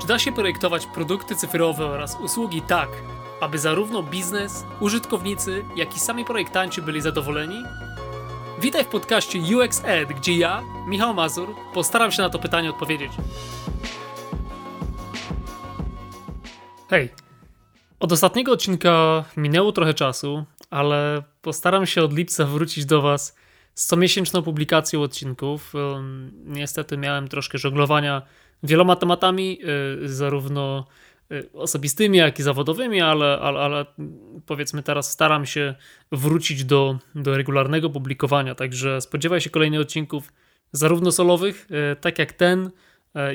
Czy da się projektować produkty cyfrowe oraz usługi tak, aby zarówno biznes, użytkownicy, jak i sami projektanci byli zadowoleni? Witaj w podcaście UX Ed, gdzie ja, Michał Mazur, postaram się na to pytanie odpowiedzieć. Hej, od ostatniego odcinka minęło trochę czasu, ale postaram się od lipca wrócić do Was z comiesięczną publikacją odcinków. Niestety miałem troszkę żonglowania wieloma tematami, y, zarówno y, osobistymi, jak i zawodowymi, ale, ale, ale powiedzmy teraz staram się wrócić do, do regularnego publikowania, także spodziewaj się kolejnych odcinków zarówno solowych, y, tak jak ten,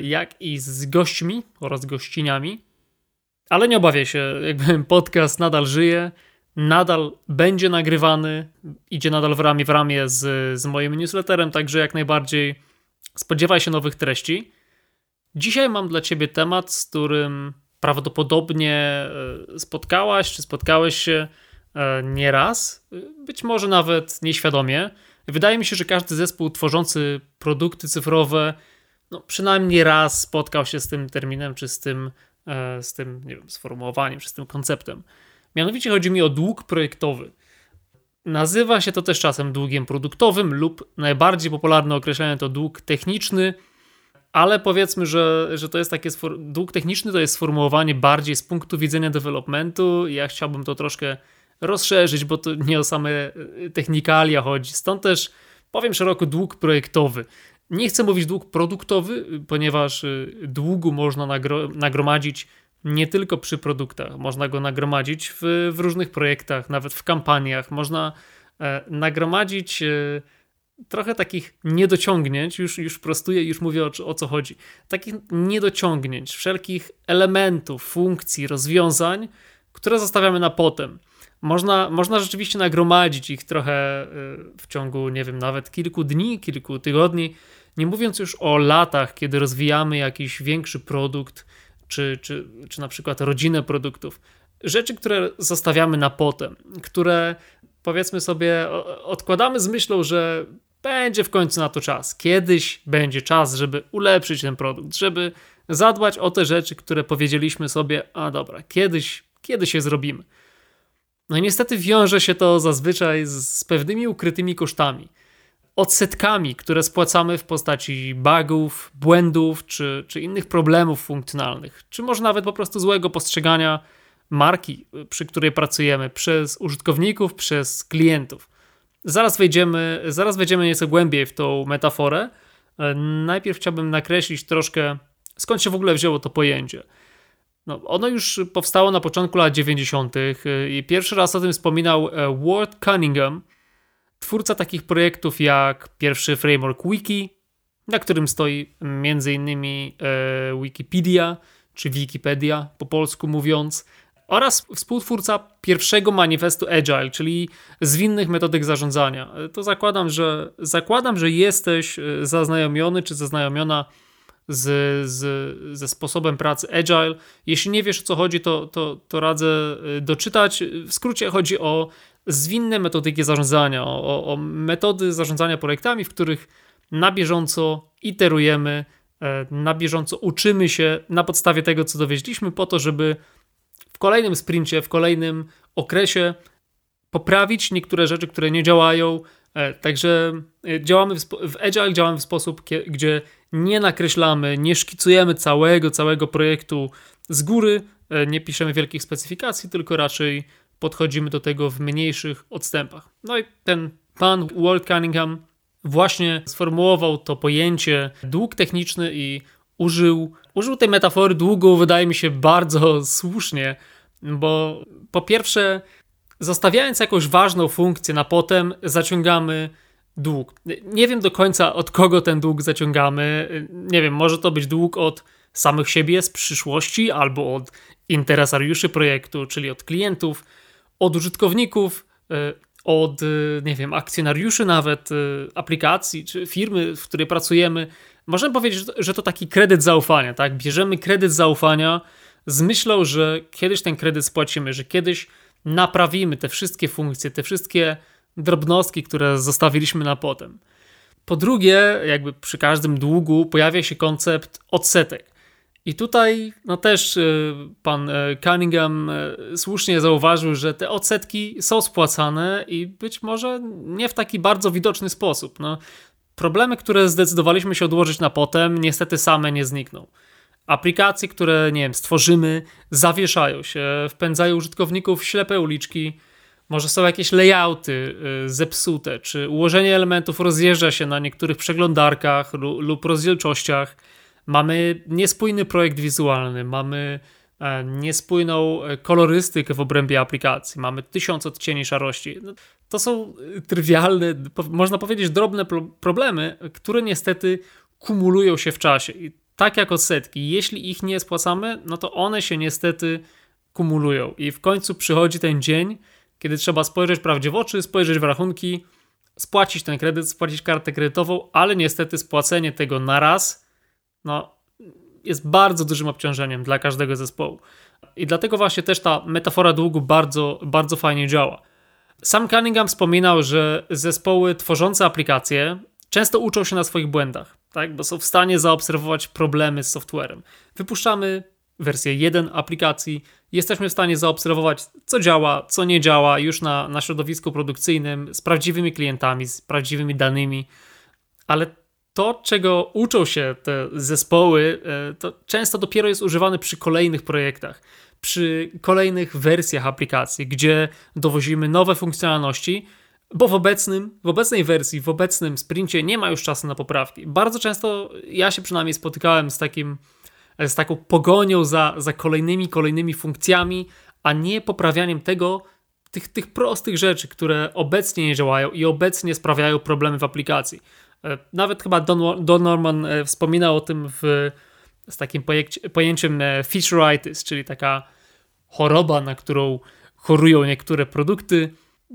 jak i z gośćmi oraz gościniami. Ale nie obawiaj się, jakby podcast nadal żyje, nadal będzie nagrywany, idzie nadal w ramię w ramię z, z moim newsletterem, także jak najbardziej spodziewaj się nowych treści. Dzisiaj mam dla Ciebie temat, z którym prawdopodobnie e, spotkałaś czy spotkałeś się e, nieraz, być może nawet nieświadomie. Wydaje mi się, że każdy zespół tworzący produkty cyfrowe no, przynajmniej raz spotkał się z tym terminem, czy z tym, e, z tym nie wiem, sformułowaniem, czy z tym konceptem. Mianowicie chodzi mi o dług projektowy. Nazywa się to też czasem długiem produktowym lub najbardziej popularne określenie to dług techniczny, ale powiedzmy, że, że to jest takie dług techniczny to jest sformułowanie bardziej z punktu widzenia developmentu. Ja chciałbym to troszkę rozszerzyć, bo to nie o same e, technikalia chodzi. Stąd też powiem szeroko dług projektowy. Nie chcę mówić dług produktowy, ponieważ e, długu można nagro nagromadzić nie tylko przy produktach. Można go nagromadzić w, w różnych projektach, nawet w kampaniach. Można e, nagromadzić e, trochę takich niedociągnięć, już, już prostuję, już mówię o, o co chodzi. Takich niedociągnięć, wszelkich elementów, funkcji, rozwiązań, które zostawiamy na potem. Można, można rzeczywiście nagromadzić ich trochę e, w ciągu, nie wiem, nawet kilku dni, kilku tygodni. Nie mówiąc już o latach, kiedy rozwijamy jakiś większy produkt, czy, czy, czy na przykład rodzinę produktów. Rzeczy, które zostawiamy na potem, które powiedzmy sobie odkładamy z myślą, że będzie w końcu na to czas. Kiedyś będzie czas, żeby ulepszyć ten produkt, żeby zadbać o te rzeczy, które powiedzieliśmy sobie, a dobra, kiedyś, kiedyś je zrobimy. No i niestety wiąże się to zazwyczaj z, pewnymi ukrytymi kosztami odsetkami, które spłacamy w postaci bugów, błędów czy, czy innych problemów funkcjonalnych, czy może nawet po prostu złego postrzegania marki, przy której pracujemy, przez użytkowników, przez klientów. Zaraz wejdziemy, zaraz wejdziemy nieco głębiej w tą metaforę. E, najpierw chciałbym nakreślić troszkę, skąd się w ogóle wzięło to pojęcie. No, ono już powstało na początku lat 90. E, i pierwszy raz o tym wspominał e, Ward Cunningham, twórca takich projektów jak pierwszy framework Wiki, na którym stoi m.in. Wikipedia czy Wikipedia po polsku mówiąc, oraz współtwórca pierwszego manifestu Agile, czyli zwinnych metodyk zarządzania. E, to zakładam, że zakładam, że jesteś e, zaznajomiony czy zaznajomiona z, z, ze sposobem pracy Agile. Jeśli nie wiesz o co chodzi, to, to, to radzę doczytać. W skrócie chodzi o zwinne metodyki zarządzania, o, o metody zarządzania projektami, w których na bieżąco iterujemy, e, na bieżąco uczymy się na podstawie tego, co dowiedzieliśmy, po to, żeby w kolejnym sprincie, w kolejnym okresie poprawić niektóre rzeczy, które nie działają. E, także e, działamy w, w Agile, działamy w sposób, gdzie nie nakreślamy, nie szkicujemy całego, całego projektu z góry, nie piszemy wielkich specyfikacji, tylko raczej podchodzimy do tego w mniejszych odstępach. No i ten pan Walt Cunningham właśnie sformułował to pojęcie dług techniczny i użył, użył tej metafory długu, wydaje mi się, bardzo słusznie, bo po pierwsze, zostawiając jakąś ważną funkcję na potem, zaciągamy dług. Nie wiem do końca od kogo ten dług zaciągamy. Nie wiem, może to być dług od samych siebie z przyszłości albo od interesariuszy projektu, czyli od klientów od użytkowników, e, od, e, nie wiem, akcjonariuszy nawet e, aplikacji czy firmy, w której pracujemy. Możemy powiedzieć, że to taki kredyt zaufania, tak? Bierzemy kredyt zaufania z myślą, że kiedyś ten kredyt spłacimy, że kiedyś naprawimy te wszystkie funkcje, te wszystkie drobnostki, które zostawiliśmy na potem. Po drugie, jakby przy każdym długu pojawia się koncept odsetek. I tutaj no też pan Cunningham słusznie zauważył, że te odsetki są spłacane i być może nie w taki bardzo widoczny sposób. No, problemy, które zdecydowaliśmy się odłożyć na potem, niestety same nie znikną. Aplikacje, które, nie wiem, stworzymy, zawieszają się, wpędzają użytkowników w ślepe uliczki, może są jakieś layouty y, zepsute, czy ułożenie elementów rozjeżdża się na niektórych przeglądarkach lub rozdzielczościach. Mamy niespójny projekt wizualny, mamy e, niespójną e, kolorystykę w obrębie aplikacji, mamy tysiąc odcieni szarości. No, to są y, trywialne, można powiedzieć drobne problemy, które niestety kumulują się w czasie. I tak jak odsetki, jeśli ich nie spłacamy, no to one się niestety kumulują. I w końcu przychodzi ten dzień, kiedy trzeba spojrzeć prawdzie w oczy, spojrzeć w rachunki, spłacić ten kredyt, spłacić kartę kredytową, ale niestety spłacenie tego na raz no, jest bardzo dużym obciążeniem dla każdego zespołu. I dlatego właśnie też ta metafora długu bardzo, bardzo fajnie działa. Sam Cunningham wspominał, że zespoły tworzące aplikacje często uczą się na swoich błędach, tak? bo są w stanie zaobserwować problemy z softwarem. Wypuszczamy wersję 1 aplikacji, jesteśmy w stanie zaobserwować, co działa, co nie działa już na, na środowisku produkcyjnym, z prawdziwymi klientami, z prawdziwymi danymi, ale to, czego uczą się te zespoły, e, to często dopiero jest używane przy kolejnych projektach, przy kolejnych wersjach aplikacji, gdzie dowozimy nowe funkcjonalności, bo w obecnym, w obecnej wersji, w obecnym sprincie nie ma już czasu na poprawki. Bardzo często ja się przynajmniej spotykałem z takim z taką pogonią za, za kolejnymi, kolejnymi funkcjami, a nie poprawianiem tego, tych, tych prostych rzeczy, które obecnie nie działają i obecnie sprawiają problemy w aplikacji. E, nawet chyba Don, Don Norman e, wspominał o tym w, z takim pojęciem e, featureitis, czyli taka choroba, na którą chorują niektóre produkty,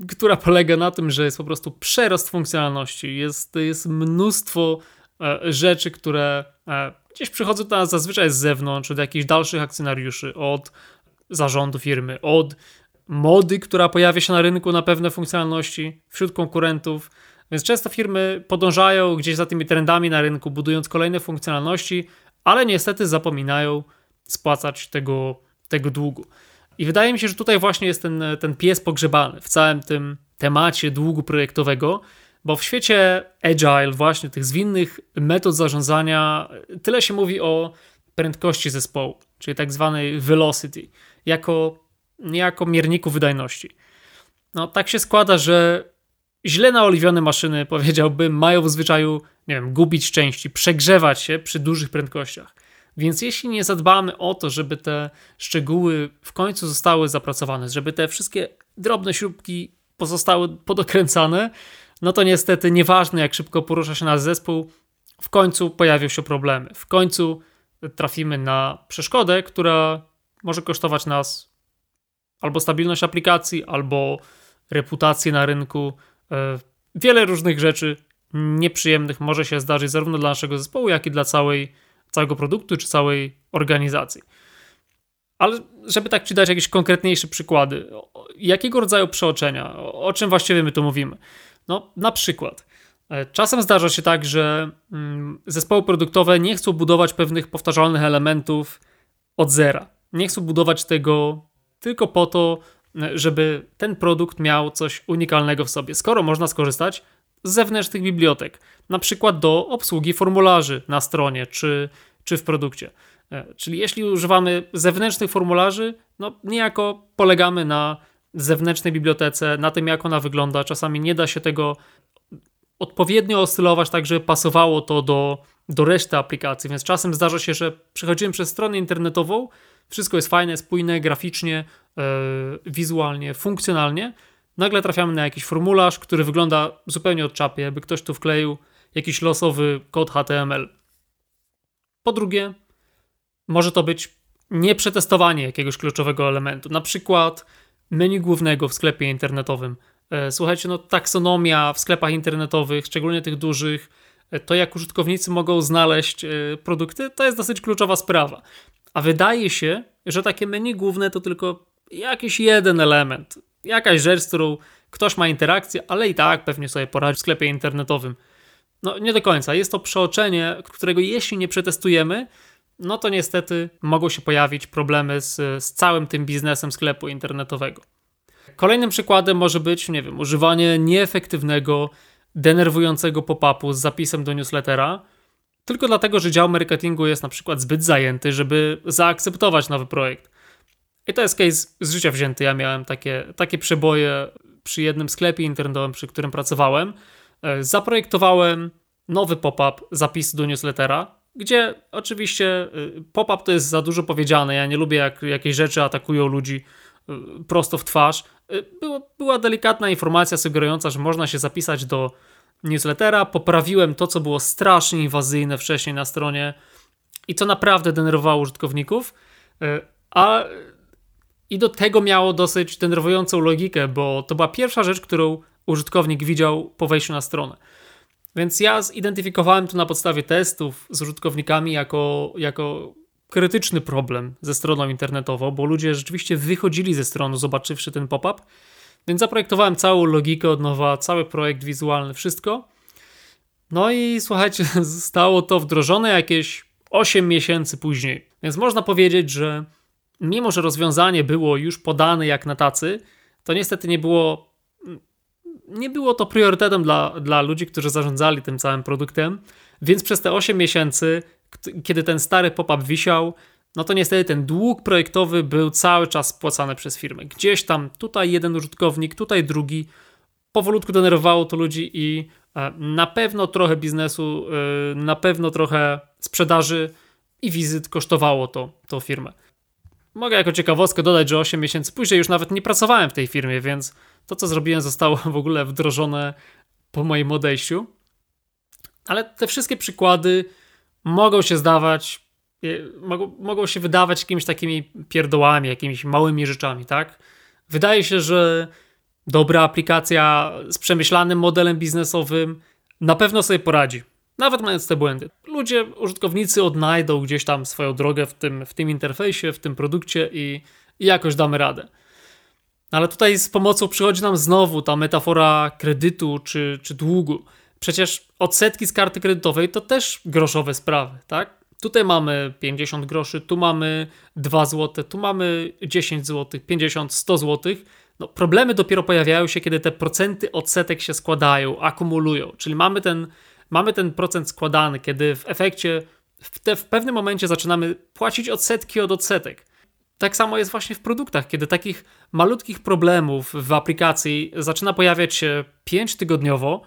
która polega na tym, że jest po prostu przerost funkcjonalności. Jest, jest mnóstwo rzeczy, które gdzieś przychodzą do nas zazwyczaj z zewnątrz, od jakichś dalszych akcjonariuszy, od zarządu firmy, od mody, która pojawia się na rynku na pewne funkcjonalności wśród konkurentów. Więc często firmy podążają gdzieś za tymi trendami na rynku, budując kolejne funkcjonalności, ale niestety zapominają spłacać tego, tego długu. I wydaje mi się, że tutaj właśnie jest ten, ten pies pogrzebany w całym tym temacie długu projektowego, bo w świecie agile, właśnie tych zwinnych metod zarządzania, tyle się mówi o prędkości zespołu, czyli tak zwanej velocity, jako, jako mierniku wydajności. No, tak się składa, że źle naoliwione maszyny, powiedziałbym, mają w zwyczaju, nie wiem, gubić części, przegrzewać się przy dużych prędkościach. Więc jeśli nie zadbamy o to, żeby te szczegóły w końcu zostały zapracowane, żeby te wszystkie drobne śrubki pozostały podokręcane, no to niestety nieważne jak szybko porusza się nasz zespół, w końcu pojawią się problemy. W końcu trafimy na przeszkodę, która może kosztować nas albo stabilność aplikacji, albo reputację na rynku. E, wiele różnych rzeczy nieprzyjemnych może się zdarzyć zarówno dla naszego zespołu, jak i dla całej, całego produktu czy całej organizacji. Ale żeby tak ci dać jakieś konkretniejsze przykłady, jakiego rodzaju przeoczenia, o czym właściwie my tu mówimy? No, na przykład. E, czasem zdarza się tak, że mm, zespoły produktowe nie chcą budować pewnych powtarzalnych elementów od zera. Nie chcą budować tego tylko po to, e, żeby ten produkt miał coś unikalnego w sobie. Skoro można skorzystać z zewnętrznych bibliotek, na przykład do obsługi formularzy na stronie czy, czy w produkcie. E, czyli jeśli używamy zewnętrznych formularzy, no niejako polegamy na zewnętrznej bibliotece, na tym jak ona wygląda. Czasami nie da się tego odpowiednio oscylować tak, żeby pasowało to do, do reszty aplikacji, więc czasem zdarza się, że przechodzimy przez stronę internetową, wszystko jest fajne, spójne, graficznie, yy, wizualnie, funkcjonalnie, nagle trafiamy na jakiś formularz, który wygląda zupełnie od czapy, jakby ktoś tu wkleił jakiś losowy kod HTML. Po drugie, może to być nieprzetestowanie jakiegoś kluczowego elementu, na przykład menu głównego w sklepie internetowym. E, słuchajcie, no taksonomia w sklepach internetowych, szczególnie tych dużych, e, to jak użytkownicy mogą znaleźć e, produkty, to jest dosyć kluczowa sprawa. A wydaje się, że takie menu główne to tylko jakiś jeden element, jakaś rzecz, z którą ktoś ma interakcję, ale i tak pewnie sobie poradzi w sklepie internetowym. No nie do końca. Jest to przeoczenie, którego jeśli nie przetestujemy, no to niestety mogą się pojawić problemy z, z całym tym biznesem sklepu internetowego. Kolejnym przykładem może być, nie wiem, używanie nieefektywnego, denerwującego pop-upu z zapisem do newslettera, tylko dlatego, że dział marketingu jest na przykład zbyt zajęty, żeby zaakceptować nowy projekt. I to jest case z życia wzięty. Ja miałem takie, takie przeboje przy jednym sklepie internetowym, przy którym pracowałem. E, zaprojektowałem nowy pop-up, zapis do newslettera, gdzie oczywiście y, pop-up to jest za dużo powiedziane. Ja nie lubię, jak jakieś rzeczy atakują ludzi y, prosto w twarz. Była delikatna informacja sugerująca, że można się zapisać do newslettera. Poprawiłem to, co było strasznie inwazyjne wcześniej na stronie i co naprawdę denerwowało użytkowników. A i do tego miało dosyć denerwującą logikę, bo to była pierwsza rzecz, którą użytkownik widział po wejściu na stronę. Więc ja zidentyfikowałem to na podstawie testów z użytkownikami jako, jako krytyczny problem ze stroną internetową, bo ludzie rzeczywiście wychodzili ze strony, zobaczywszy ten pop-up. Więc zaprojektowałem całą logikę od nowa, cały projekt wizualny, wszystko. No i słuchajcie, zostało to wdrożone jakieś 8 miesięcy później. Więc można powiedzieć, że mimo, że rozwiązanie było już podane jak na tacy, to niestety nie było nie było to priorytetem dla, dla ludzi, którzy zarządzali tym całym produktem, więc przez te 8 miesięcy, kiedy ten stary pop-up wisiał, no to niestety ten dług projektowy był cały czas spłacany przez firmę. Gdzieś tam, tutaj jeden użytkownik, tutaj drugi, powolutku denerwowało to ludzi i e, na pewno trochę biznesu, e, na pewno trochę sprzedaży i wizyt kosztowało to, to firmę. Mogę jako ciekawostkę dodać, że 8 miesięcy później już nawet nie pracowałem w tej firmie, więc to, co zrobiłem, zostało w ogóle wdrożone po moim odejściu. Ale te wszystkie przykłady mogą się zdawać, mogą, mogą się wydawać jakimiś takimi pierdołami, jakimiś małymi rzeczami, tak? Wydaje się, że dobra aplikacja z przemyślanym modelem biznesowym na pewno sobie poradzi, nawet mając te błędy. Ludzie, użytkownicy odnajdą gdzieś tam swoją drogę w tym, w tym interfejsie, w tym produkcie i, i jakoś damy radę. Ale tutaj z pomocą przychodzi nam znowu ta metafora kredytu czy, czy długu. Przecież odsetki z karty kredytowej to też groszowe sprawy, tak? Tutaj mamy 50 groszy, tu mamy 2 zł, tu mamy 10 zł, 50, 100 zł. No, problemy dopiero pojawiają się, kiedy te procenty odsetek się składają, akumulują. Czyli mamy ten, mamy ten procent składany, kiedy w efekcie w, te, w pewnym momencie zaczynamy płacić odsetki od odsetek. Tak samo jest właśnie w produktach, kiedy takich malutkich problemów w aplikacji zaczyna pojawiać się 5 tygodniowo,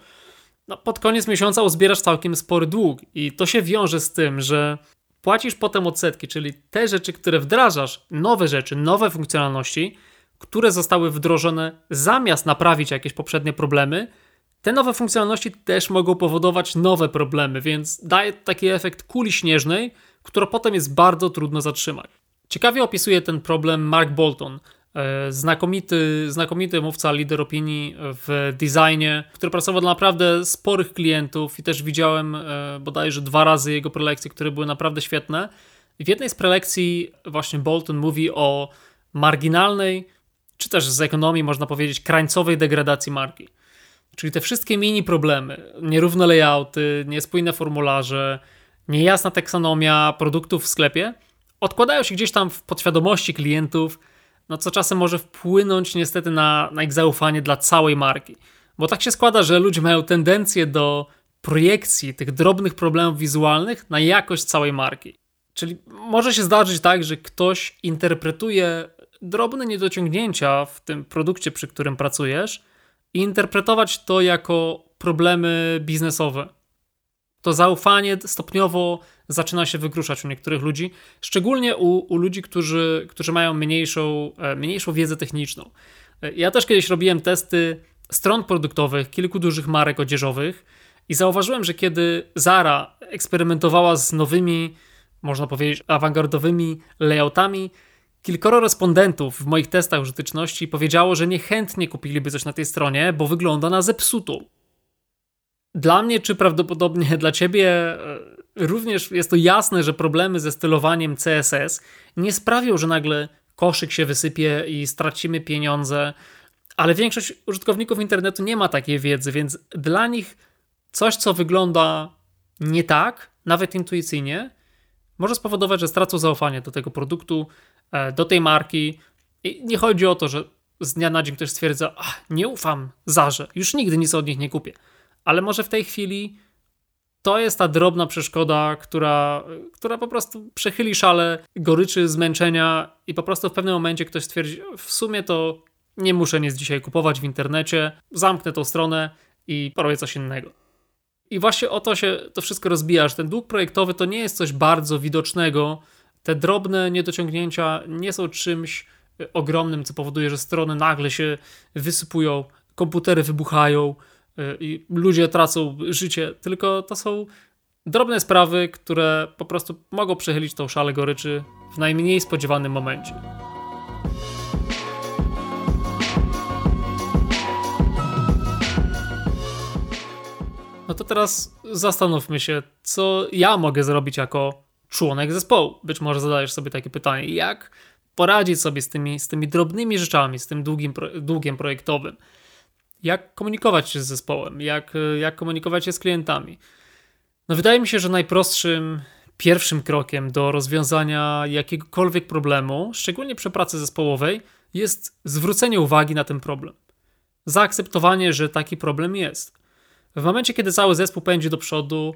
no pod koniec miesiąca uzbierasz całkiem spory dług i to się wiąże z tym, że płacisz potem odsetki, czyli te rzeczy, które wdrażasz, nowe rzeczy, nowe funkcjonalności, które zostały wdrożone zamiast naprawić jakieś poprzednie problemy, te nowe funkcjonalności też mogą powodować nowe problemy, więc daje taki efekt kuli śnieżnej, którą potem jest bardzo trudno zatrzymać. Ciekawie opisuje ten problem Mark Bolton, e, znakomity, znakomity mówca, lider opinii w designie, który pracował dla naprawdę sporych klientów i też widziałem e, bodajże dwa razy jego prelekcje, które były naprawdę świetne. w jednej z prelekcji właśnie Bolton mówi o marginalnej, czy też z ekonomii można powiedzieć, krańcowej degradacji marki. Czyli te wszystkie mini problemy, nierówne layouty, niespójne formularze, niejasna taksonomia produktów w sklepie – odkładają się gdzieś tam w podświadomości klientów, no co czasem może wpłynąć niestety na, na ich zaufanie dla całej marki. Bo tak się składa, że ludzie mają tendencję do projekcji tych drobnych problemów wizualnych na jakość całej marki. Czyli może się zdarzyć tak, że ktoś interpretuje drobne niedociągnięcia w tym produkcie, przy którym pracujesz, i interpretować to jako problemy biznesowe. To zaufanie stopniowo zaczyna się wykruszać u niektórych ludzi, szczególnie u, u ludzi, którzy, którzy mają mniejszą, e, mniejszą wiedzę techniczną. E, ja też kiedyś robiłem testy stron produktowych kilku dużych marek odzieżowych i zauważyłem, że kiedy Zara eksperymentowała z nowymi, można powiedzieć, awangardowymi layoutami, kilkoro respondentów w moich testach użyteczności powiedziało, że niechętnie kupiliby coś na tej stronie, bo wygląda na zepsutą. Dla mnie, czy prawdopodobnie dla ciebie, e, również jest to jasne, że problemy ze stylowaniem CSS nie sprawią, że nagle koszyk się wysypie i stracimy pieniądze, ale większość użytkowników internetu nie ma takiej wiedzy, więc dla nich coś, co wygląda nie tak, nawet intuicyjnie, może spowodować, że stracą zaufanie do tego produktu, do tej marki. I nie chodzi o to, że z dnia na dzień ktoś stwierdza, nie ufam Zarze, już nigdy nic od nich nie kupię. Ale może w tej chwili to jest ta drobna przeszkoda, która, która po prostu przechyli szale goryczy, zmęczenia i po prostu w pewnym momencie ktoś stwierdzi, w sumie to nie muszę nic dzisiaj kupować w internecie, zamknę tą stronę i porobię coś innego. I właśnie o to się to wszystko rozbija, że ten dług projektowy to nie jest coś bardzo widocznego. Te drobne niedociągnięcia nie są czymś ogromnym, co powoduje, że strony nagle się wysypują, komputery wybuchają y, i ludzie tracą życie, tylko to są drobne sprawy, które po prostu mogą przechylić tą szalę goryczy w najmniej spodziewanym momencie. No to teraz zastanówmy się, co ja mogę zrobić jako członek zespołu. Być może zadajesz sobie takie pytanie, jak poradzić sobie z tymi, z tymi drobnymi rzeczami, z tym długim, długiem projektowym. Jak komunikować się z zespołem, jak, jak komunikować się z klientami. No wydaje mi się, że najprostszym pierwszym krokiem do rozwiązania jakiegokolwiek problemu, szczególnie przy pracy zespołowej, jest zwrócenie uwagi na ten problem. Zaakceptowanie, że taki problem jest. W momencie, kiedy cały zespół pędzi do przodu,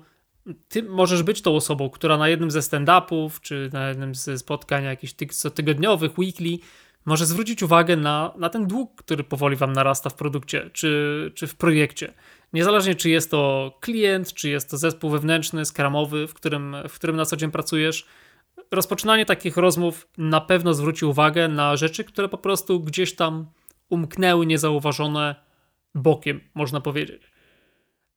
ty możesz być tą osobą, która na jednym ze stand-upów, czy na jednym ze spotkań jakichś cotygodniowych, weekly, może zwrócić uwagę na, na ten dług, który powoli wam narasta w produkcie, czy, czy w projekcie. Niezależnie, czy jest to klient, czy jest to zespół wewnętrzny, skramowy, w którym, w którym na co dzień pracujesz, rozpoczynanie takich rozmów na pewno zwróci uwagę na rzeczy, które po prostu gdzieś tam umknęły niezauważone bokiem, można powiedzieć.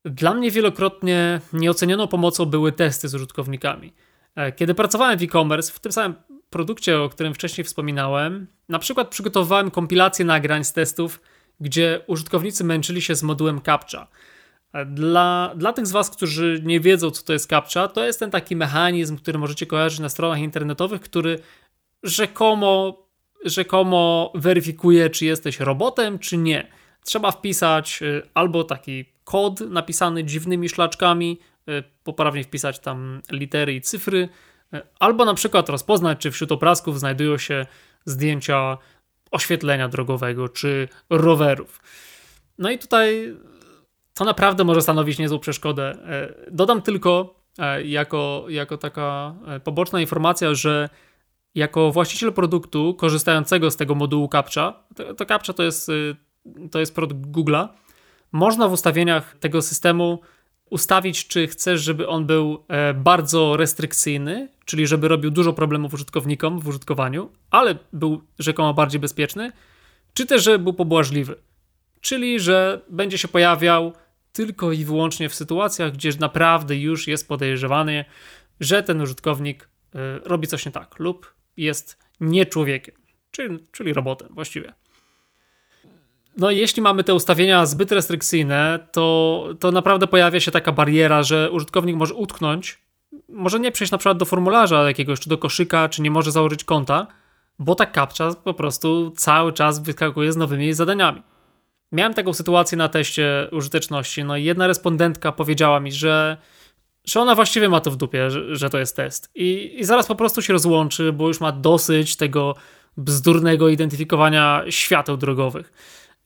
Dla mnie wielokrotnie nieocenioną pomocą były testy z użytkownikami. E, kiedy pracowałem w e-commerce, w tym samym produkcie, o którym wcześniej wspominałem, na przykład przygotowywałem kompilację nagrań z testów, gdzie użytkownicy męczyli się z modułem CAPTCHA. E, dla, dla tych z Was, którzy nie wiedzą, co to jest CAPTCHA, to jest ten taki mechanizm, który możecie kojarzyć na stronach internetowych, który rzekomo, rzekomo weryfikuje, czy jesteś robotem, czy nie. Trzeba wpisać e, albo taki kod napisany dziwnymi szlaczkami, e, poprawnie wpisać tam litery i cyfry, e, albo na przykład rozpoznać, czy wśród obrazków znajdują się zdjęcia oświetlenia drogowego czy rowerów. No i tutaj to naprawdę może stanowić niezłą przeszkodę. E, dodam tylko jako, jako taka poboczna informacja, że jako właściciel produktu korzystającego z tego modułu CAPTCHA, to, to CAPTCHA to jest, to jest produkt Google'a, można w ustawieniach tego systemu ustawić, czy chcesz, żeby on był e, bardzo restrykcyjny, czyli żeby robił dużo problemów użytkownikom w użytkowaniu, ale był rzekomo bardziej bezpieczny, czy też, żeby był pobłażliwy, czyli że będzie się pojawiał tylko i wyłącznie w sytuacjach, gdzie naprawdę już jest podejrzewany, że ten użytkownik e, robi coś nie tak lub jest nie człowiekiem, czyli, czyli robotem właściwie no jeśli mamy te ustawienia zbyt restrykcyjne, to, to naprawdę pojawia się taka bariera, że użytkownik może utknąć, może nie przejść na przykład do formularza jakiegoś, czy do koszyka, czy nie może założyć konta, bo ta captcha po prostu cały czas wyskakuje z nowymi zadaniami. Miałem taką sytuację na teście użyteczności, no i jedna respondentka powiedziała mi, że, że ona właściwie ma to w dupie, że, że to jest test. I, I zaraz po prostu się rozłączy, bo już ma dosyć tego bzdurnego identyfikowania świateł drogowych.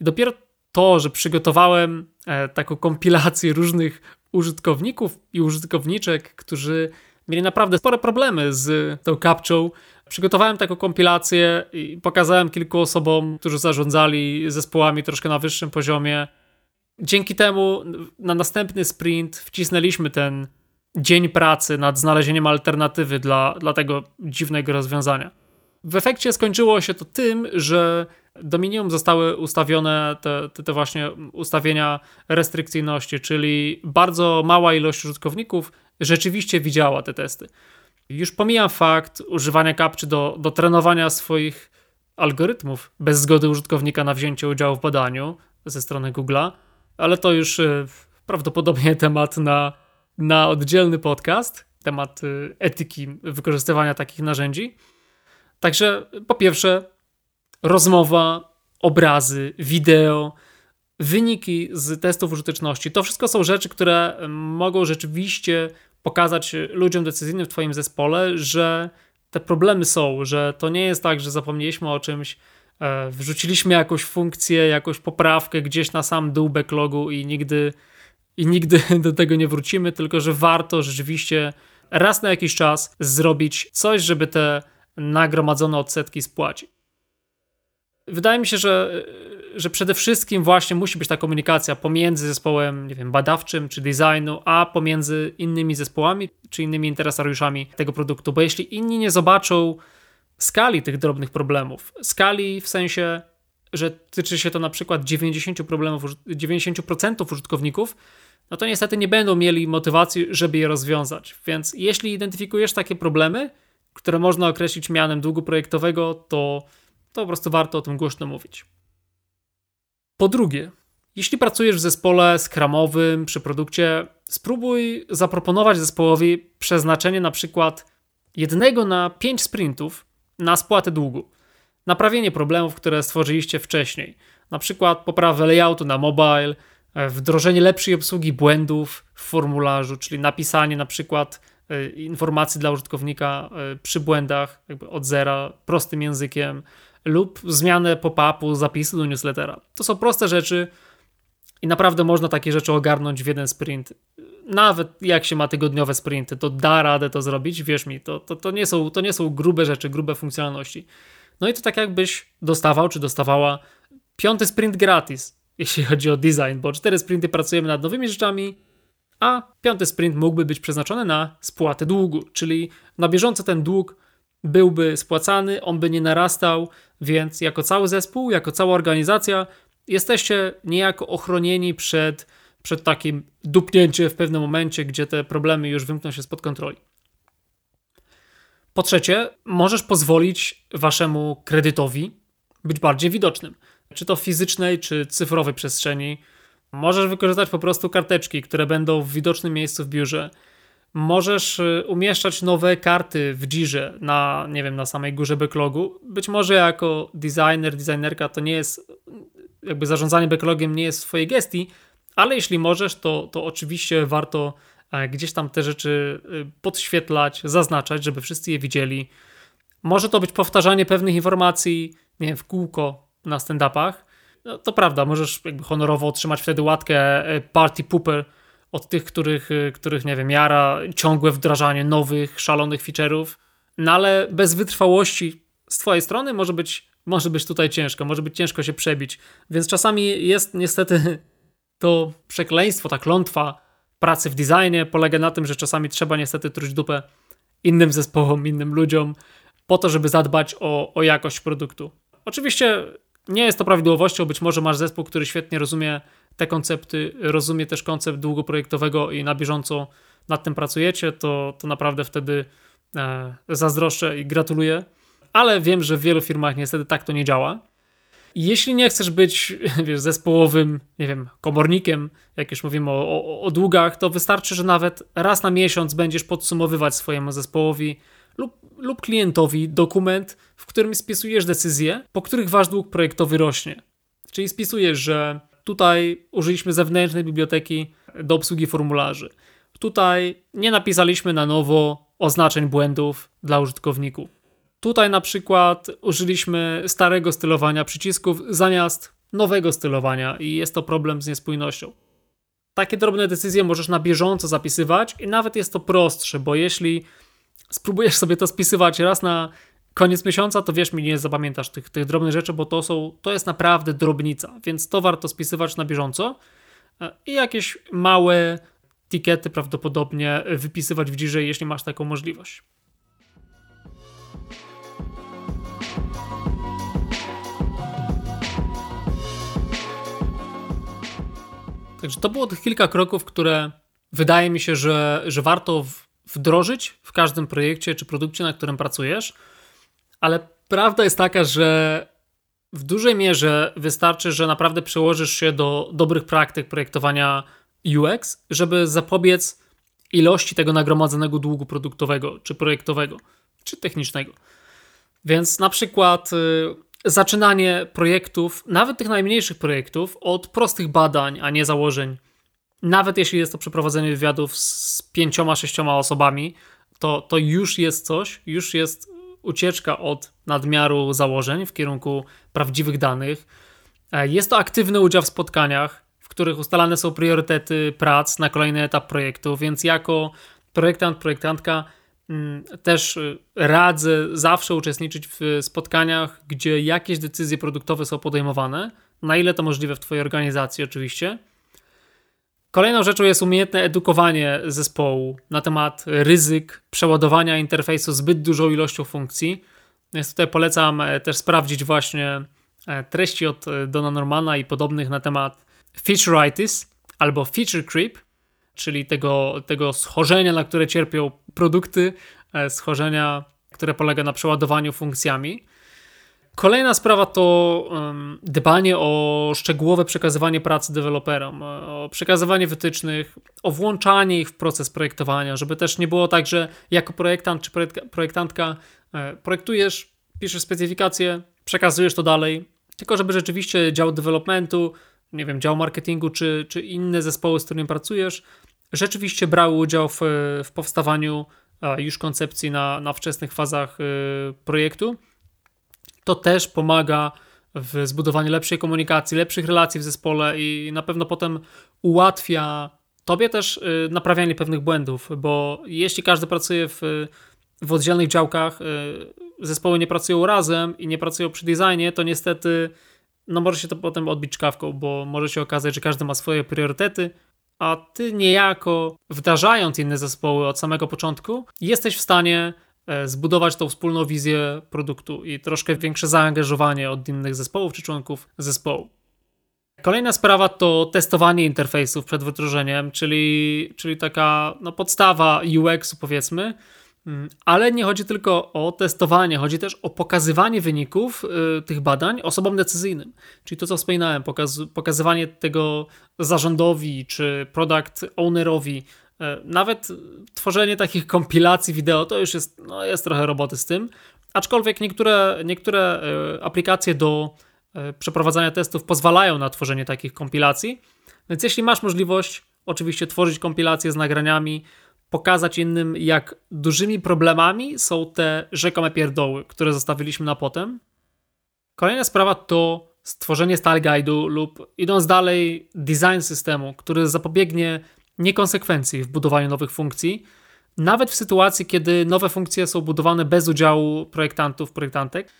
I dopiero to, że przygotowałem e, taką kompilację różnych użytkowników i użytkowniczek, którzy mieli naprawdę spore problemy z tą kapczą. Przygotowałem taką kompilację i pokazałem kilku osobom, którzy zarządzali zespołami troszkę na wyższym poziomie. Dzięki temu na następny sprint wcisnęliśmy ten dzień pracy nad znalezieniem alternatywy dla, dla tego dziwnego rozwiązania. W efekcie skończyło się to tym, że do minimum zostały ustawione te, te, te, właśnie ustawienia restrykcyjności, czyli bardzo mała ilość użytkowników rzeczywiście widziała te testy. Już pomijam fakt używania kapczy do, do trenowania swoich algorytmów bez zgody użytkownika na wzięcie udziału w badaniu ze strony Google'a, ale to już e, prawdopodobnie temat na, na oddzielny podcast, temat e, etyki wykorzystywania takich narzędzi. Także po pierwsze, rozmowa, obrazy, wideo, wyniki z testów użyteczności. To wszystko są rzeczy, które mogą rzeczywiście pokazać ludziom decyzyjnym w Twoim zespole, że te problemy są, że to nie jest tak, że zapomnieliśmy o czymś, e, wrzuciliśmy jakąś funkcję, jakąś poprawkę gdzieś na sam dół backlogu i nigdy, i nigdy do tego nie wrócimy, tylko że warto rzeczywiście raz na jakiś czas zrobić coś, żeby te nagromadzone odsetki spłacić. Wydaje mi się, że, że przede wszystkim właśnie musi być ta komunikacja pomiędzy zespołem, nie wiem, badawczym czy designu, a pomiędzy innymi zespołami czy innymi interesariuszami tego produktu, bo jeśli inni nie zobaczą skali tych drobnych problemów, skali w sensie, że tyczy się to na przykład 90 problemów, 90% użytkowników, no to niestety nie będą mieli motywacji, żeby je rozwiązać. Więc jeśli identyfikujesz takie problemy, które można określić mianem długu projektowego, to, to po prostu warto o tym głośno mówić. Po drugie, jeśli pracujesz w zespole skramowym przy produkcie, spróbuj zaproponować zespołowi przeznaczenie na przykład jednego na pięć sprintów na spłatę długu. Naprawienie problemów, które stworzyliście wcześniej. Na przykład poprawę layoutu na mobile, e, wdrożenie lepszej obsługi błędów w formularzu, czyli napisanie na przykład e, informacji dla użytkownika e, przy błędach jakby od zera, prostym językiem, lub zmianę pop-upu, zapisu do newslettera. To są proste rzeczy i naprawdę można takie rzeczy ogarnąć w jeden sprint. Nawet jak się ma tygodniowe sprinty, to da radę to zrobić, wierz mi, to, to, to, nie, są, to nie są grube rzeczy, grube funkcjonalności. No i to tak jakbyś dostawał czy dostawała piąty sprint gratis, jeśli chodzi o design, bo cztery sprinty pracujemy nad nowymi rzeczami, a piąty sprint mógłby być przeznaczony na spłatę długu, czyli na bieżąco ten dług byłby spłacany, on by nie narastał, więc jako cały zespół, jako cała organizacja jesteście niejako ochronieni przed, przed takim dupnięciem w pewnym momencie, gdzie te problemy już wymkną się spod kontroli. Po trzecie, możesz pozwolić waszemu kredytowi być bardziej widocznym. Czy to w fizycznej, czy cyfrowej przestrzeni. Możesz wykorzystać po prostu karteczki, które będą w widocznym miejscu w biurze możesz y, umieszczać nowe karty w Jirze na, nie wiem, na samej górze backlogu. Być może jako designer, designerka to nie jest, jakby zarządzanie backlogiem nie jest w twojej gestii, ale jeśli możesz, to, to oczywiście warto e, gdzieś tam te rzeczy y, podświetlać, zaznaczać, żeby wszyscy je widzieli. Może to być powtarzanie pewnych informacji, nie wiem, w kółko na stand-upach. No, to prawda, możesz jakby honorowo otrzymać wtedy łatkę e, party pooper, od tych, których, y, których nie wiem, jara ciągłe wdrażanie nowych, szalonych feature'ów, no ale bez wytrwałości z twojej strony może być, może być tutaj ciężko, może być ciężko się przebić, więc czasami jest niestety to przekleństwo, ta klątwa pracy w designie polega na tym, że czasami trzeba niestety truć dupę innym zespołom, innym ludziom po to, żeby zadbać o, o jakość produktu. Oczywiście nie jest to prawidłowością, być może masz zespół, który świetnie rozumie te koncepty, rozumie też koncept długoprojektowego i na bieżąco nad tym pracujecie, to, to naprawdę wtedy e, zazdroszczę i gratuluję. Ale wiem, że w wielu firmach niestety tak to nie działa. Jeśli nie chcesz być wiesz, zespołowym, nie wiem, komornikiem, jak już mówimy o, o, o długach, to wystarczy, że nawet raz na miesiąc będziesz podsumowywać swojemu zespołowi lub, lub klientowi dokument, w którym spisujesz decyzje, po których wasz dług projektowy rośnie. Czyli spisujesz, że Tutaj użyliśmy zewnętrznej biblioteki do obsługi formularzy. Tutaj nie napisaliśmy na nowo oznaczeń błędów dla użytkowników. Tutaj na przykład użyliśmy starego stylowania przycisków zamiast nowego stylowania i jest to problem z niespójnością. Takie drobne decyzje możesz na bieżąco zapisywać i nawet jest to prostsze, bo jeśli spróbujesz sobie to spisywać raz na koniec miesiąca, to wiesz mi, nie zapamiętasz tych, tych drobnych rzeczy, bo to, są, to jest naprawdę drobnica, więc to warto spisywać na bieżąco e, i jakieś małe tikety prawdopodobnie wypisywać w Jirze, jeśli masz taką możliwość. Także to było tych kilka kroków, które wydaje mi się, że, że warto wdrożyć w każdym projekcie czy produkcie, na którym pracujesz ale prawda jest taka, że w dużej mierze wystarczy, że naprawdę przełożysz się do dobrych praktyk projektowania UX, żeby zapobiec ilości tego nagromadzonego długu produktowego, czy projektowego, czy technicznego. Więc na przykład y, zaczynanie projektów, nawet tych najmniejszych projektów, od prostych badań, a nie założeń nawet jeśli jest to przeprowadzenie wywiadów z pięcioma, sześcioma osobami, to, to już jest coś, już jest ucieczka od nadmiaru założeń w kierunku prawdziwych danych. E, jest to aktywny udział w spotkaniach, w których ustalane są priorytety prac na kolejny etap projektu, więc jako projektant, projektantka mm, też y, radzę zawsze uczestniczyć w spotkaniach, gdzie jakieś decyzje produktowe są podejmowane, na ile to możliwe w Twojej organizacji, oczywiście. Kolejną rzeczą jest umiejętne edukowanie zespołu na temat ryzyk przeładowania interfejsu zbyt dużą ilością funkcji. Więc tutaj polecam e, też sprawdzić właśnie e, treści od e, Dona Normana i podobnych na temat featureitis albo feature creep, czyli tego, tego schorzenia, na które cierpią produkty, schorzenia, które polega na przeładowaniu funkcjami. Kolejna sprawa to dbanie o szczegółowe przekazywanie pracy deweloperom, o przekazywanie wytycznych, o włączanie ich w proces projektowania, żeby też nie było tak, że jako projektant czy projektantka e, projektujesz, piszesz specyfikację, przekazujesz to dalej, tylko żeby rzeczywiście dział developmentu, nie wiem, dział marketingu czy, czy inne zespoły, z którymi pracujesz, rzeczywiście brały udział w, w powstawaniu już koncepcji na, na wczesnych fazach projektu to też pomaga w zbudowaniu lepszej komunikacji, lepszych relacji w zespole i na pewno potem ułatwia tobie też y, naprawianie pewnych błędów, bo jeśli każdy pracuje w, w oddzielnych działkach, y, zespoły nie pracują razem i nie pracują przy designie, to niestety no może się to potem odbić czkawką, bo może się okazać, że każdy ma swoje priorytety, a ty niejako wdrażając inne zespoły od samego początku, jesteś w stanie zbudować tą wspólną wizję produktu i troszkę większe zaangażowanie od innych zespołów czy członków zespołu. Kolejna sprawa to testowanie interfejsów przed wdrożeniem, czyli, czyli taka no, podstawa UX-u powiedzmy, mm, ale nie chodzi tylko o testowanie, chodzi też o pokazywanie wyników y, tych badań osobom decyzyjnym. Czyli to, co wspominałem, pokaz pokazywanie tego zarządowi czy product ownerowi, E, nawet tworzenie takich kompilacji wideo to już jest, no jest trochę roboty z tym. Aczkolwiek niektóre, niektóre e, aplikacje do e, przeprowadzania testów pozwalają na tworzenie takich kompilacji. Więc jeśli masz możliwość, oczywiście tworzyć kompilacje z nagraniami, pokazać innym, jak dużymi problemami są te rzekome pierdoły, które zostawiliśmy na potem. Kolejna sprawa to stworzenie style guide'u lub idąc dalej design systemu, który zapobiegnie niekonsekwencji w budowaniu nowych funkcji, nawet w sytuacji, kiedy nowe funkcje są budowane bez udziału projektantów, projektantek.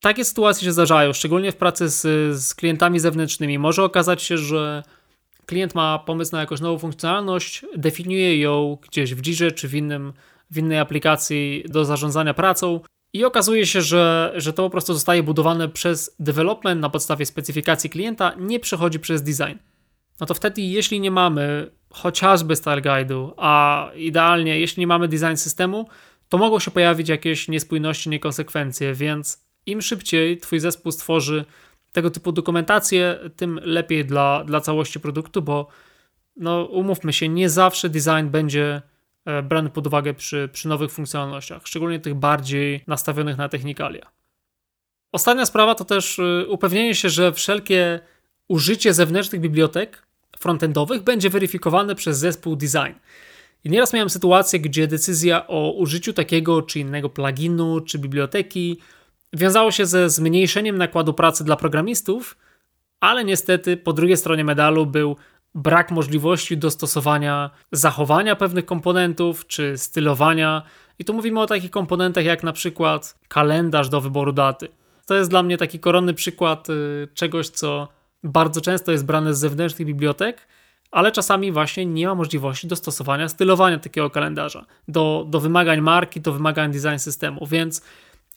Takie sytuacje się zdarzają, szczególnie w pracy z, z klientami zewnętrznymi. Może okazać się, że klient ma pomysł na jakąś nową funkcjonalność, definiuje ją gdzieś w Jirze czy w, innym, w innej aplikacji do zarządzania pracą i okazuje się, że, że to po prostu zostaje budowane przez development na podstawie specyfikacji klienta, nie przechodzi przez design. No to wtedy, jeśli nie mamy chociażby Style Guide'u, a idealnie, jeśli nie mamy design systemu, to mogą się pojawić jakieś niespójności, niekonsekwencje, więc im szybciej Twój zespół stworzy tego typu dokumentację, tym lepiej dla, dla całości produktu, bo no, umówmy się, nie zawsze design będzie e, brany pod uwagę przy, przy nowych funkcjonalnościach, szczególnie tych bardziej nastawionych na technikalia. Ostatnia sprawa to też e, upewnienie się, że wszelkie użycie zewnętrznych bibliotek frontendowych będzie weryfikowane przez zespół design. I nieraz miałem sytuację, gdzie decyzja o użyciu takiego czy innego pluginu czy biblioteki wiązało się ze zmniejszeniem nakładu pracy dla programistów, ale niestety po drugiej stronie medalu był brak możliwości dostosowania zachowania pewnych komponentów czy stylowania. I tu mówimy o takich komponentach jak na przykład kalendarz do wyboru daty. To jest dla mnie taki koronny przykład y, czegoś, co bardzo często jest brane z zewnętrznych bibliotek, ale czasami właśnie nie ma możliwości dostosowania stylowania takiego kalendarza do, do wymagań marki, do wymagań design systemu. Więc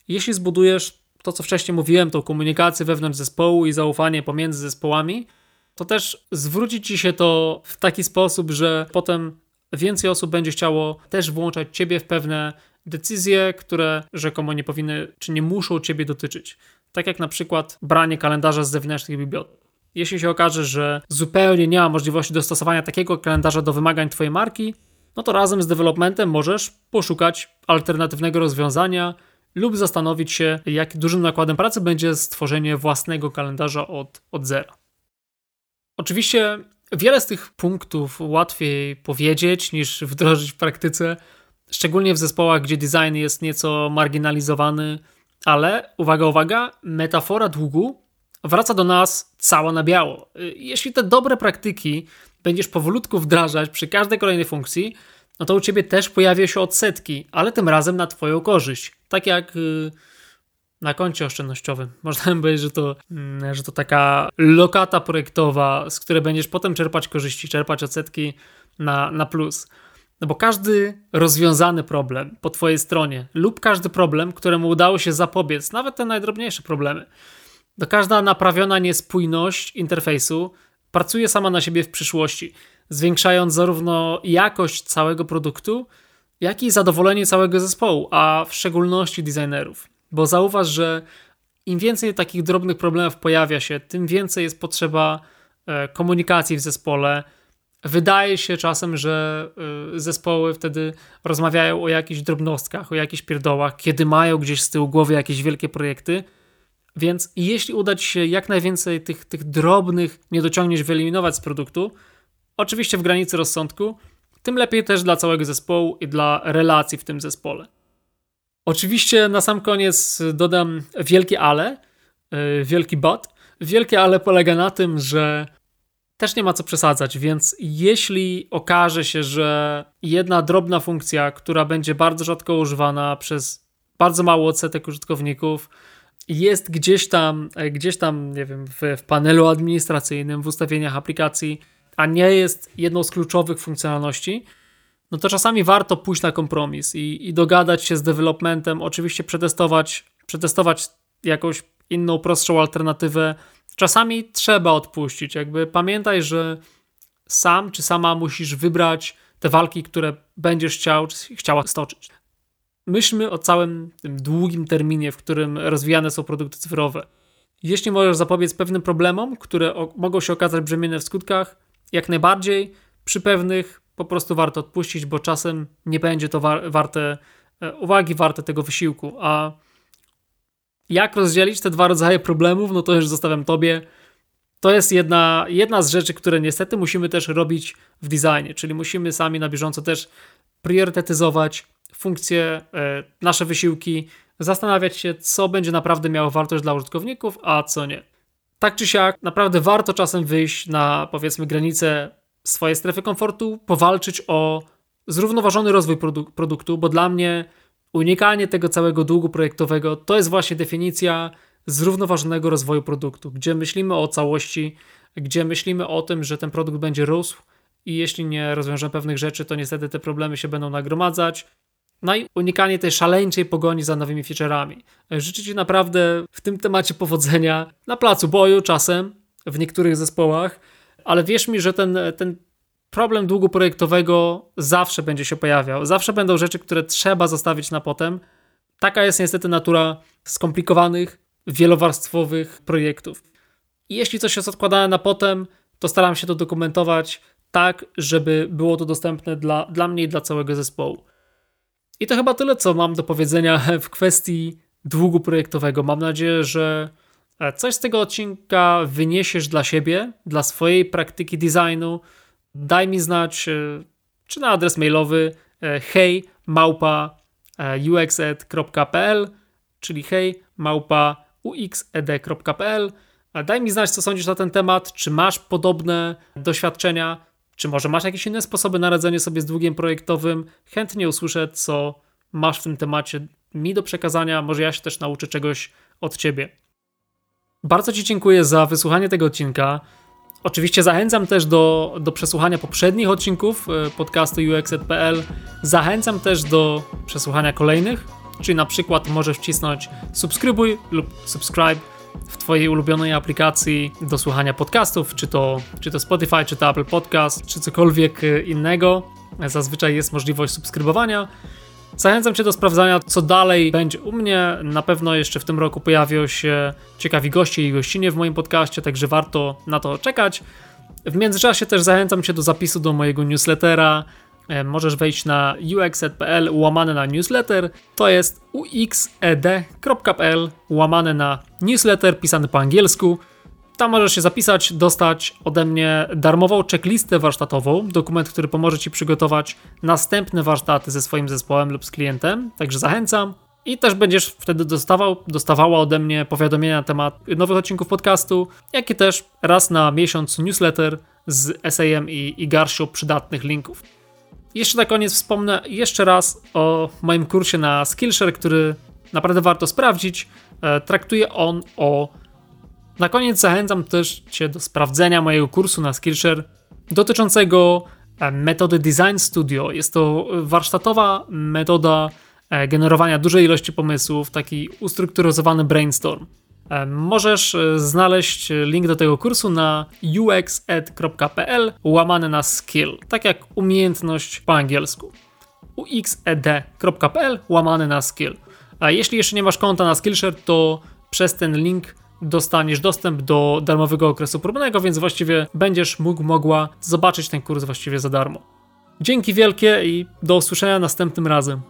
jeśli zbudujesz to, co wcześniej mówiłem, tą komunikację wewnątrz zespołu i zaufanie pomiędzy zespołami, to też zwróci ci się to w taki sposób, że potem więcej osób będzie chciało też włączać ciebie w pewne decyzje, które rzekomo nie powinny czy nie muszą ciebie dotyczyć. Tak jak na przykład branie kalendarza z zewnętrznych bibliotek. Jeśli się okaże, że zupełnie nie ma możliwości dostosowania takiego kalendarza do wymagań Twojej marki, no to razem z developmentem możesz poszukać alternatywnego rozwiązania lub zastanowić się, jak dużym nakładem pracy będzie stworzenie własnego kalendarza od, od zera. Oczywiście Wiele z tych punktów łatwiej powiedzieć niż wdrożyć w praktyce, szczególnie w zespołach, gdzie design jest nieco marginalizowany, ale uwaga, uwaga, metafora długu wraca do nas cała na biało. Jeśli te dobre praktyki będziesz powolutku wdrażać przy każdej kolejnej funkcji, no to u ciebie też pojawia się odsetki, ale tym razem na twoją korzyść. Tak jak y, na koncie oszczędnościowym. Można powiedzieć, że to, mm, że to taka lokata projektowa, z której będziesz potem czerpać korzyści, czerpać odsetki na, na plus. No bo każdy rozwiązany problem po Twojej stronie lub każdy problem, któremu udało się zapobiec, nawet te najdrobniejsze problemy, to każda naprawiona niespójność interfejsu pracuje sama na siebie w przyszłości, zwiększając zarówno jakość całego produktu, jak i zadowolenie całego zespołu, a w szczególności designerów. Bo zauważ, że im więcej takich drobnych problemów pojawia się, tym więcej jest potrzeba e, komunikacji w zespole. Wydaje się czasem, że e, zespoły wtedy rozmawiają o jakichś drobnostkach, o jakichś pierdołach, kiedy mają gdzieś z tyłu głowy jakieś wielkie projekty. Więc jeśli uda Ci się jak najwięcej tych, tych drobnych niedociągnięć wyeliminować z produktu, oczywiście w granicy rozsądku, tym lepiej też dla całego zespołu i dla relacji w tym zespole. Oczywiście na sam koniec dodam wielkie ale, e, wielki but. Wielkie ale polega na tym, że też nie ma co przesadzać, więc jeśli okaże się, że jedna drobna funkcja, która będzie bardzo rzadko używana przez bardzo mały odsetek użytkowników, jest gdzieś tam, e, gdzieś tam, nie wiem, w, w panelu administracyjnym, w ustawieniach aplikacji, a nie jest jedną z kluczowych funkcjonalności, no to czasami warto pójść na kompromis i, i dogadać się z developmentem, oczywiście przetestować, przetestować jakąś inną, prostszą alternatywę. Czasami trzeba odpuścić, jakby pamiętaj, że sam czy sama musisz wybrać te walki, które będziesz chciał chciała stoczyć. Myślmy o całym tym długim terminie, w którym rozwijane są produkty cyfrowe. Jeśli możesz zapobiec pewnym problemom, które mogą się okazać brzemienne w skutkach, jak najbardziej przy pewnych po prostu warto odpuścić, bo czasem nie będzie to war warte e, uwagi, warte tego wysiłku. A jak rozdzielić te dwa rodzaje problemów, no to już zostawiam tobie. To jest jedna, jedna z rzeczy, które niestety musimy też robić w designie, czyli musimy sami na bieżąco też priorytetyzować funkcje, e, nasze wysiłki, zastanawiać się, co będzie naprawdę miało wartość dla użytkowników, a co nie. Tak czy siak, naprawdę warto czasem wyjść na powiedzmy granicę swojej strefy komfortu, powalczyć o zrównoważony rozwój produ produktu, bo dla mnie unikanie tego całego długu projektowego to jest właśnie definicja zrównoważonego rozwoju produktu, gdzie myślimy o całości, gdzie myślimy o tym, że ten produkt będzie rósł i jeśli nie rozwiążemy pewnych rzeczy, to niestety te problemy się będą nagromadzać. No i unikanie tej szaleńczej pogoni za nowymi featureami. Życzę Ci naprawdę w tym temacie powodzenia na placu boju czasem, w niektórych zespołach, ale wierz mi, że ten, ten problem długu projektowego zawsze będzie się pojawiał. Zawsze będą rzeczy, które trzeba zostawić na potem. Taka jest niestety natura skomplikowanych, wielowarstwowych projektów. I jeśli coś jest odkładane na potem, to staram się to dokumentować tak, żeby było to dostępne dla, dla mnie i dla całego zespołu. I to chyba tyle, co mam do powiedzenia w kwestii długu projektowego. Mam nadzieję, że E, coś z tego odcinka wyniesiesz dla siebie, dla swojej praktyki designu. Daj mi znać, e, czy na adres mailowy e, hej małpa uxed.pl, czyli hej małpa uxed.pl. Daj mi znać, co sądzisz na ten temat, czy masz podobne doświadczenia, czy może masz jakieś inne sposoby na radzenie sobie z długiem projektowym. Chętnie usłyszę, co masz w tym temacie mi do przekazania. Może ja się też nauczę czegoś od ciebie. Bardzo Ci dziękuję za wysłuchanie tego odcinka. Oczywiście zachęcam też do, do przesłuchania poprzednich odcinków e, podcastu UXED.pl. Zachęcam też do przesłuchania kolejnych, czyli na przykład możesz wcisnąć subskrybuj lub subscribe w Twojej ulubionej aplikacji do słuchania podcastów, czy to, czy to Spotify, czy to Apple Podcast, czy cokolwiek e, innego. Zazwyczaj jest możliwość subskrybowania. Zachęcam Cię do sprawdzania, co dalej będzie u mnie. Na pewno jeszcze w tym roku pojawią się ciekawi goście i gościnie w moim podcaście, także warto na to czekać. W międzyczasie też zachęcam Cię do zapisu do mojego newslettera. E, możesz wejść na uxed.pl łamane na newsletter. To jest uxed.pl łamane na newsletter pisany po angielsku. Tam możesz się zapisać, dostać ode mnie darmową checklistę warsztatową, dokument, który pomoże Ci przygotować następne warsztaty ze swoim zespołem lub z klientem. Także zachęcam. I też będziesz wtedy dostawał, dostawała ode mnie powiadomienia na temat nowych odcinków podcastu, jak i też raz na miesiąc newsletter z SAM i, i garścią przydatnych linków. Jeszcze na koniec wspomnę jeszcze raz o moim kursie na Skillshare, który naprawdę warto sprawdzić. E, traktuje on o. Na koniec zachęcam też Cię do sprawdzenia mojego kursu na Skillshare dotyczącego e, metody Design Studio. Jest to warsztatowa metoda e, generowania dużej ilości pomysłów, taki ustrukturyzowany brainstorm. Możesz znaleźć link do tego kursu na uxed.pl łamane na skill, tak jak umiejętność po angielsku. uxed.pl łamane na skill. A jeśli jeszcze nie masz konta na Skillshare, to przez ten link dostaniesz dostęp do darmowego okresu próbnego, więc właściwie będziesz mógł, mogła zobaczyć ten kurs właściwie za darmo. Dzięki wielkie i do usłyszenia następnym razem.